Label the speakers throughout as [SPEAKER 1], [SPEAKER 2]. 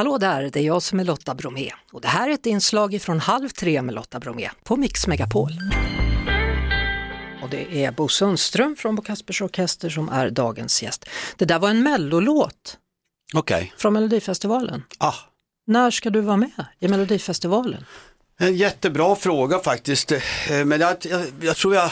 [SPEAKER 1] Hallå där, det är jag som är Lotta Bromé och det här är ett inslag från Halv tre med Lotta Bromé på Mix Megapol. Och det är Bo Sundström från Bo Kaspers Orkester som är dagens gäst. Det där var en mellolåt
[SPEAKER 2] Okej.
[SPEAKER 1] från Melodifestivalen.
[SPEAKER 2] Ah.
[SPEAKER 1] När ska du vara med i Melodifestivalen?
[SPEAKER 2] En jättebra fråga faktiskt. Eh, Men jag, jag, jag tror jag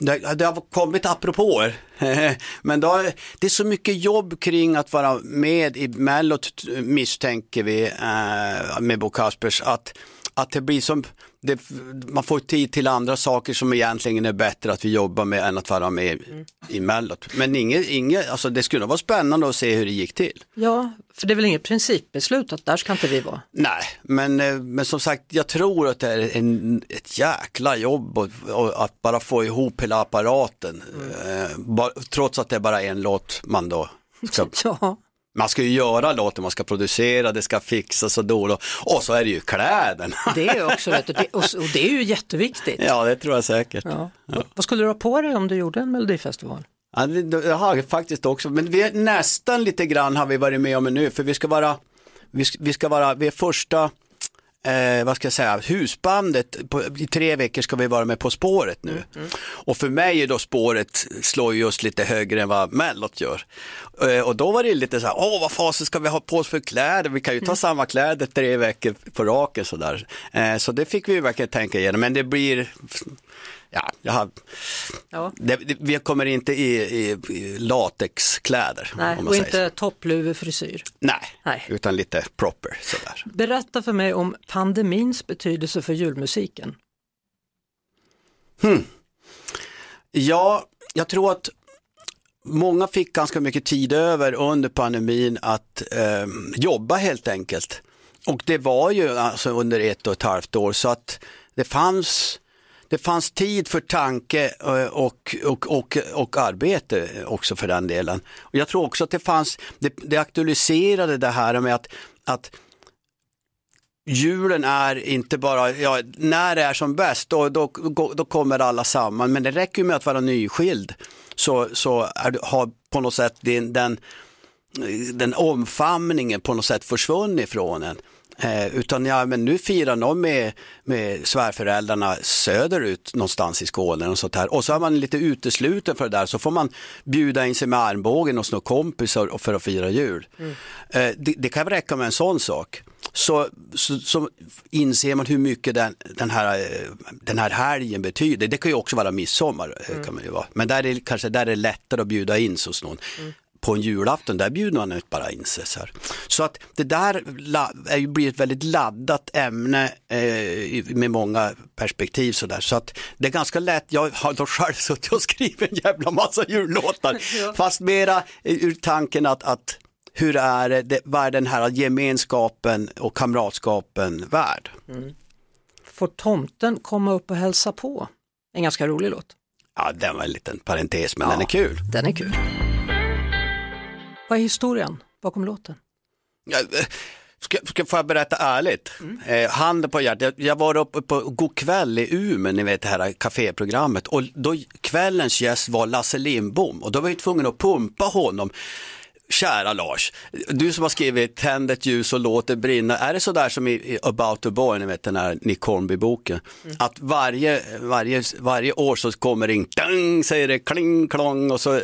[SPEAKER 2] det, det har kommit apropåer. Men då, det är så mycket jobb kring att vara med i Mellot misstänker vi eh, med Bo Kaspers att, att det blir som det, man får tid till andra saker som egentligen är bättre att vi jobbar med än att vara med
[SPEAKER 1] Mm.
[SPEAKER 2] i Mellot. Men inget, inget, alltså det skulle vara spännande att se hur det gick till.
[SPEAKER 1] Ja, för det är väl inget principbeslut att där ska inte vi vara?
[SPEAKER 2] Nej, men, eh, men som sagt, jag tror att det är en, ett jäkla jobb och, och att bara få ihop hela apparaten. Eh, bara, trots att det är bara en låt man då ska,
[SPEAKER 1] Ja,
[SPEAKER 2] man ska ju göra låten, man ska producera, det ska fixas och då och, så är det ju kläderna.
[SPEAKER 1] det är också och det, och, det är ju jätteviktigt.
[SPEAKER 2] ja, det tror jag säkert.
[SPEAKER 1] Ja. Vad skulle du ha på dig om du gjorde en melodifestival?
[SPEAKER 2] Ja, det, det har jag faktiskt också, men vi är nästan lite grann har vi varit med om nu, för vi ska vara, vi ska, vi ska vara, vi är första, eh, vad ska jag säga, husbandet, på, i tre veckor ska vi vara med På spåret nu. Och för mig är då spåret, slår just lite högre än vad Mellot gör. Eh, och då var det lite så här, åh vad fasen ska vi ha på oss för kläder, vi kan ju ta samma kläder tre veckor på raken sådär. Eh, så det fick vi ju verkligen tänka igenom, men det blir, ja, jag har,
[SPEAKER 1] Ja.
[SPEAKER 2] det, det, vi kommer inte i, i, i latexkläder.
[SPEAKER 1] Nej,
[SPEAKER 2] om man
[SPEAKER 1] och
[SPEAKER 2] säger
[SPEAKER 1] inte toppluvefrisyr.
[SPEAKER 2] Nej,
[SPEAKER 1] Nej.
[SPEAKER 2] utan lite proper sådär.
[SPEAKER 1] Berätta för mig om pandemins betydelse för julmusiken.
[SPEAKER 2] Ja, jag tror att många fick ganska mycket tid över under pandemin att eh, jobba helt enkelt. Och det var ju alltså under ett och ett halvt år så att det fanns det fanns tid för tanke eh, och, och, och, och arbete också för den delen. Och jag tror också att det fanns, det, det aktualiserade det här med att, att julen är inte bara, ja, när det är som bäst då, då, då kommer alla samman, men det räcker ju med att vara nyskild så, så är, har på något sätt den, den, den omfamningen på något sätt försvunnit från en. Eh, utan ja, men nu firar någon med, med svärföräldrarna söderut någonstans i Skåne och sånt här. Och så är man lite utesluten för det där så får man bjuda in sig med armbågen hos några kompisar för att fira jul. Eh, det, det kan räcka med en sån sak. Så, så, så inser man hur mycket den, den, här, eh, den här helgen betyder. Det kan ju också vara midsommar. eh, Kan man ju vara. Men där är kanske där är det lättare att bjuda in sig hos någon. På en julafton, där bjuder man inte bara in sig. Så, här. så att det där är ju blir ett väldigt laddat ämne eh, med många perspektiv. Så, där. så att det är ganska lätt, jag har då själv suttit och skrivit en jävla massa jullåtar. Fast mera ur tanken att, att hur är det, vad är den här gemenskapen och kamratskapen värd?
[SPEAKER 1] Får tomten komma upp och hälsa på? En ganska rolig låt.
[SPEAKER 2] Ja, den var en liten parentes, men
[SPEAKER 1] Ja.
[SPEAKER 2] den är kul.
[SPEAKER 1] Den är kul. Vad är historien bakom låten?
[SPEAKER 2] Ja, eh, Ska, ska, får jag berätta ärligt? Eh, handen på hjärtat, jag, jag var uppe på God kväll i Umeå, ni vet det här kaféprogrammet. Och då kvällens gäst var Lasse Lindbom. Och då var jag tvungen att pumpa honom. Kära Lars, du som har skrivit Tänd ett ljus och låt det brinna, är det sådär som i, About the Boy, ni vet den här Nick Hornby-boken, att varje, varje, varje år så kommer det in, dang, säger det kling klong. Och så,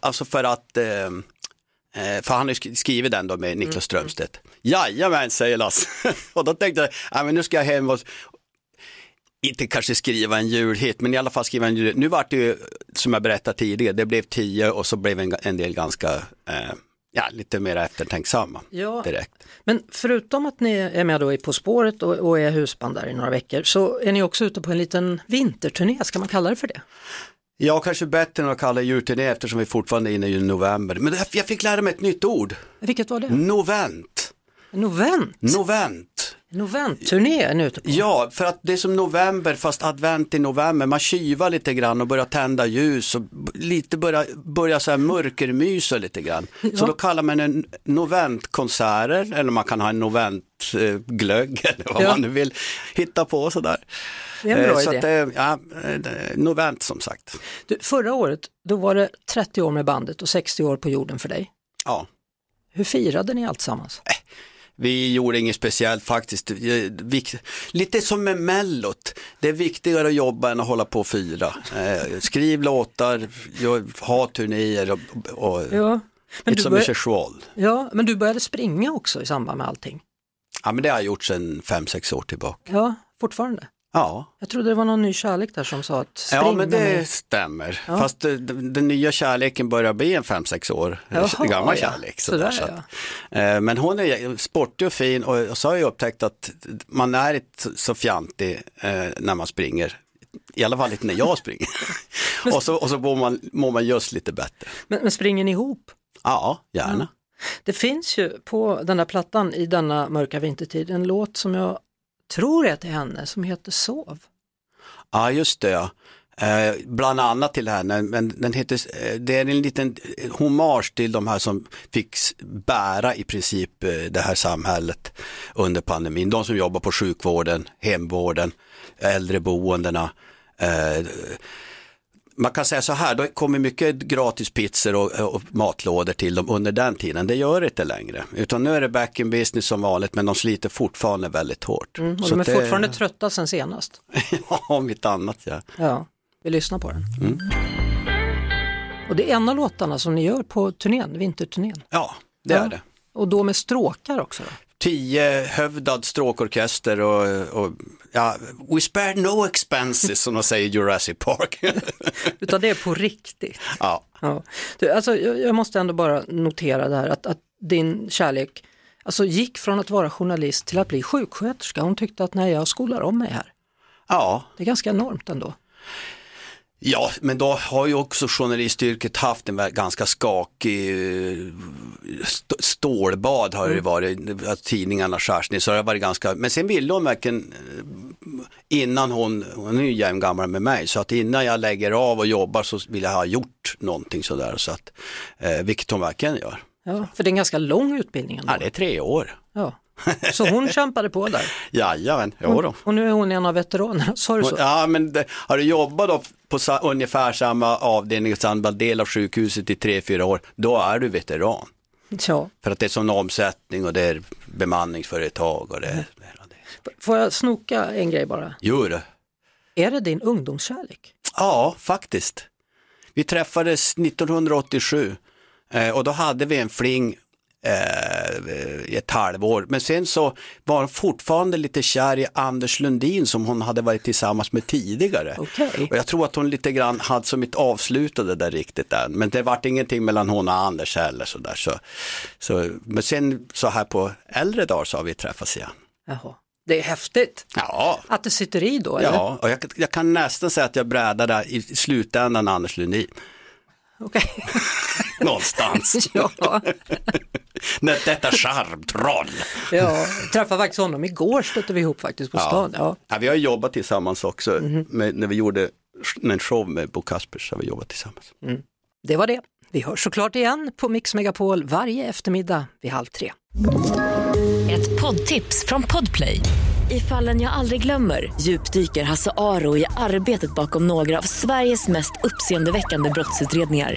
[SPEAKER 2] alltså för att Eh, För han har skrivit den då med Niklas Strömstedt. Jajamän, säger Lasse. och då tänkte jag, ja, men nu ska jag hem och inte kanske skriva en julhit, men i alla fall skriva en julhit. Nu vart det ju, som jag berättade tidigare, det blev tio och så blev en, en del ganska, eh, ja, lite mer eftertänksamma
[SPEAKER 1] Ja.
[SPEAKER 2] direkt.
[SPEAKER 1] Men förutom att ni är med då i På spåret och, och är husband där i några veckor så är ni också ute på en liten vinterturné, ska man kalla det för det?
[SPEAKER 2] Ja, kanske bättre än att kalla julturné eftersom vi fortfarande är inne i november. Men jag fick lära mig ett nytt ord,
[SPEAKER 1] Vilket var det?
[SPEAKER 2] novent.
[SPEAKER 1] Novent?
[SPEAKER 2] Novent.
[SPEAKER 1] Ute på?
[SPEAKER 2] Ja, för att det är som november fast advent i november. Man kyvar lite grann och börjar tända ljus och lite börjar, börjar så här mörkermysa lite grann. Så då kallar man en noventkonserter eller man kan ha en noventglögg eller vad
[SPEAKER 1] Ja.
[SPEAKER 2] man nu vill hitta på sådär.
[SPEAKER 1] Det är en bra
[SPEAKER 2] Eh, så
[SPEAKER 1] idé.
[SPEAKER 2] att, eh, ja, eh, novent som sagt.
[SPEAKER 1] Du, förra året, då var det 30 år med bandet och 60 år på jorden för dig.
[SPEAKER 2] Ja.
[SPEAKER 1] Hur firade ni alltsammans?
[SPEAKER 2] Vi gjorde inget speciellt faktiskt. Lite som med Mellot. Det är viktigare att jobba än att hålla på och fira. Eh, skriv låtar, ha turnéer och, och
[SPEAKER 1] ja,
[SPEAKER 2] men du började,
[SPEAKER 1] Ja, men du började springa också i samband med allting.
[SPEAKER 2] Ja, men det har jag gjort sedan fem sex år tillbaka.
[SPEAKER 1] Ja, fortfarande?
[SPEAKER 2] Ja.
[SPEAKER 1] Jag trodde det var någon ny kärlek där som sa att spring
[SPEAKER 2] Ja, men det med... stämmer. Ja. Fast den, den, nya kärleken börjar bli en fem sex år Jaha, gammal ja. kärlek. Så
[SPEAKER 1] där, så
[SPEAKER 2] ja. Eh, men hon är sportig och fin och så har jag upptäckt att man är inte så fjantig eh, när man springer. I alla fall inte när jag springer. och så, och så mår, man, mår man just lite bättre.
[SPEAKER 1] Men, men springer ni ihop?
[SPEAKER 2] Ja, gärna.
[SPEAKER 1] Det finns ju på den här plattan i denna mörka vintertid en låt som jag tror jag till henne som heter Sov.
[SPEAKER 2] Ja just det ja. Eh, bland annat till henne, men den heter, eh, det är en liten hommage till de här som fick bära i princip eh, det här samhället under pandemin. De som jobbar på sjukvården, hemvården, äldreboendena. Eh, man kan säga så här, det kommer mycket gratis pizzor och, och, matlådor till dem under den tiden. Det gör det inte längre, utan nu är det back in business som vanligt, men de sliter fortfarande väldigt hårt.
[SPEAKER 1] Mm, och så de är det... fortfarande trötta sen senast.
[SPEAKER 2] ja, om inte annat ja.
[SPEAKER 1] Ja, vi lyssnar på den. Mm. Och det är en av låtarna som ni gör på turnén, vinterturnén.
[SPEAKER 2] Ja, det ja. är det.
[SPEAKER 1] Och då med stråkar också? Då?
[SPEAKER 2] Tiohövdad stråkorkester och, och ja, we spared no expenses som de säger i Jurassic Park.
[SPEAKER 1] Utan det är på riktigt.
[SPEAKER 2] Ja.
[SPEAKER 1] ja. Du, alltså, jag, jag, måste ändå bara notera det här att, att din kärlek alltså, gick från att vara journalist till att bli sjuksköterska. Hon tyckte att nej, jag skolar om mig här.
[SPEAKER 2] Ja.
[SPEAKER 1] Det är ganska enormt ändå.
[SPEAKER 2] Ja, men då har ju också journalistyrket haft en ganska skakig eh, stålbad har det mm. varit, att tidningarna skärs ner, så det har varit ganska, men sen ville hon verkligen eh, innan hon, hon är ju jämngammal med mig, så att innan jag lägger av och jobbar så vill jag ha gjort någonting sådär, så att, eh, vilket hon verkligen gör.
[SPEAKER 1] Ja, för det är en ganska lång utbildning ändå.
[SPEAKER 2] Ja, det är tre år.
[SPEAKER 1] Ja. Så hon kämpade på där?
[SPEAKER 2] Jajamän, jo då.
[SPEAKER 1] Och nu är hon en av veteranerna, sa du så?
[SPEAKER 2] Ja, men det, har du jobbat då på ungefär samma avdelning och samma del av sjukhuset i tre, fyra år, då är du veteran.
[SPEAKER 1] Ja.
[SPEAKER 2] För att det är sån omsättning och det är bemanningsföretag och det, mm.
[SPEAKER 1] det. Får jag snoka en grej bara?
[SPEAKER 2] Jo det.
[SPEAKER 1] Är det din ungdomskärlek?
[SPEAKER 2] Ja, faktiskt. Vi träffades 1987 eh, och då hade vi en fling eh, i ett halvår. Men sen så var hon fortfarande lite kär i Anders Lundin som hon hade varit tillsammans med tidigare.
[SPEAKER 1] Okay.
[SPEAKER 2] Och jag tror att hon lite grann hade som inte avslutade där riktigt än. Men det vart ingenting mellan hon och Anders heller så där. Så, så, men sen så här på äldre dagar så har vi träffats igen.
[SPEAKER 1] Jaha. Det är häftigt
[SPEAKER 2] ja.
[SPEAKER 1] att det sitter i då? Eller?
[SPEAKER 2] Ja, och jag, jag kan nästan säga att jag brädade i slutändan Anders Lundin.
[SPEAKER 1] Okay.
[SPEAKER 2] Någonstans.
[SPEAKER 1] ja.
[SPEAKER 2] Detta charmtroll.
[SPEAKER 1] ja, träffade faktiskt honom igår, stötte vi ihop faktiskt på stan. Ja.
[SPEAKER 2] ja. vi har jobbat tillsammans också, mm -hmm. med, när vi gjorde en show med Bo Kaspers har vi jobbat tillsammans.
[SPEAKER 1] Mm. Det var det. Vi hörs såklart igen på Mix Megapol varje eftermiddag vid halv tre.
[SPEAKER 3] Ett poddtips från Podplay. I fallen jag aldrig glömmer djupdyker Hasse Aro i arbetet bakom några av Sveriges mest uppseendeväckande brottsutredningar